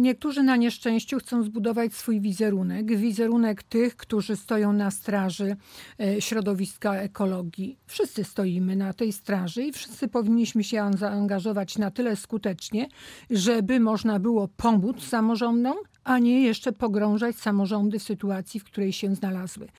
niektórzy na nieszczęściu chcą zbudować swój wizerunek, wizerunek tych, którzy stoją na straży e, środowiska ekologii. Wszyscy stoimy na tej straży i wszyscy powinniśmy się zaangażować na tyle skutecznie, żeby można było pomóc samorządom, a nie jeszcze pogrążać samorządy w sytuacji, w której się znalazły.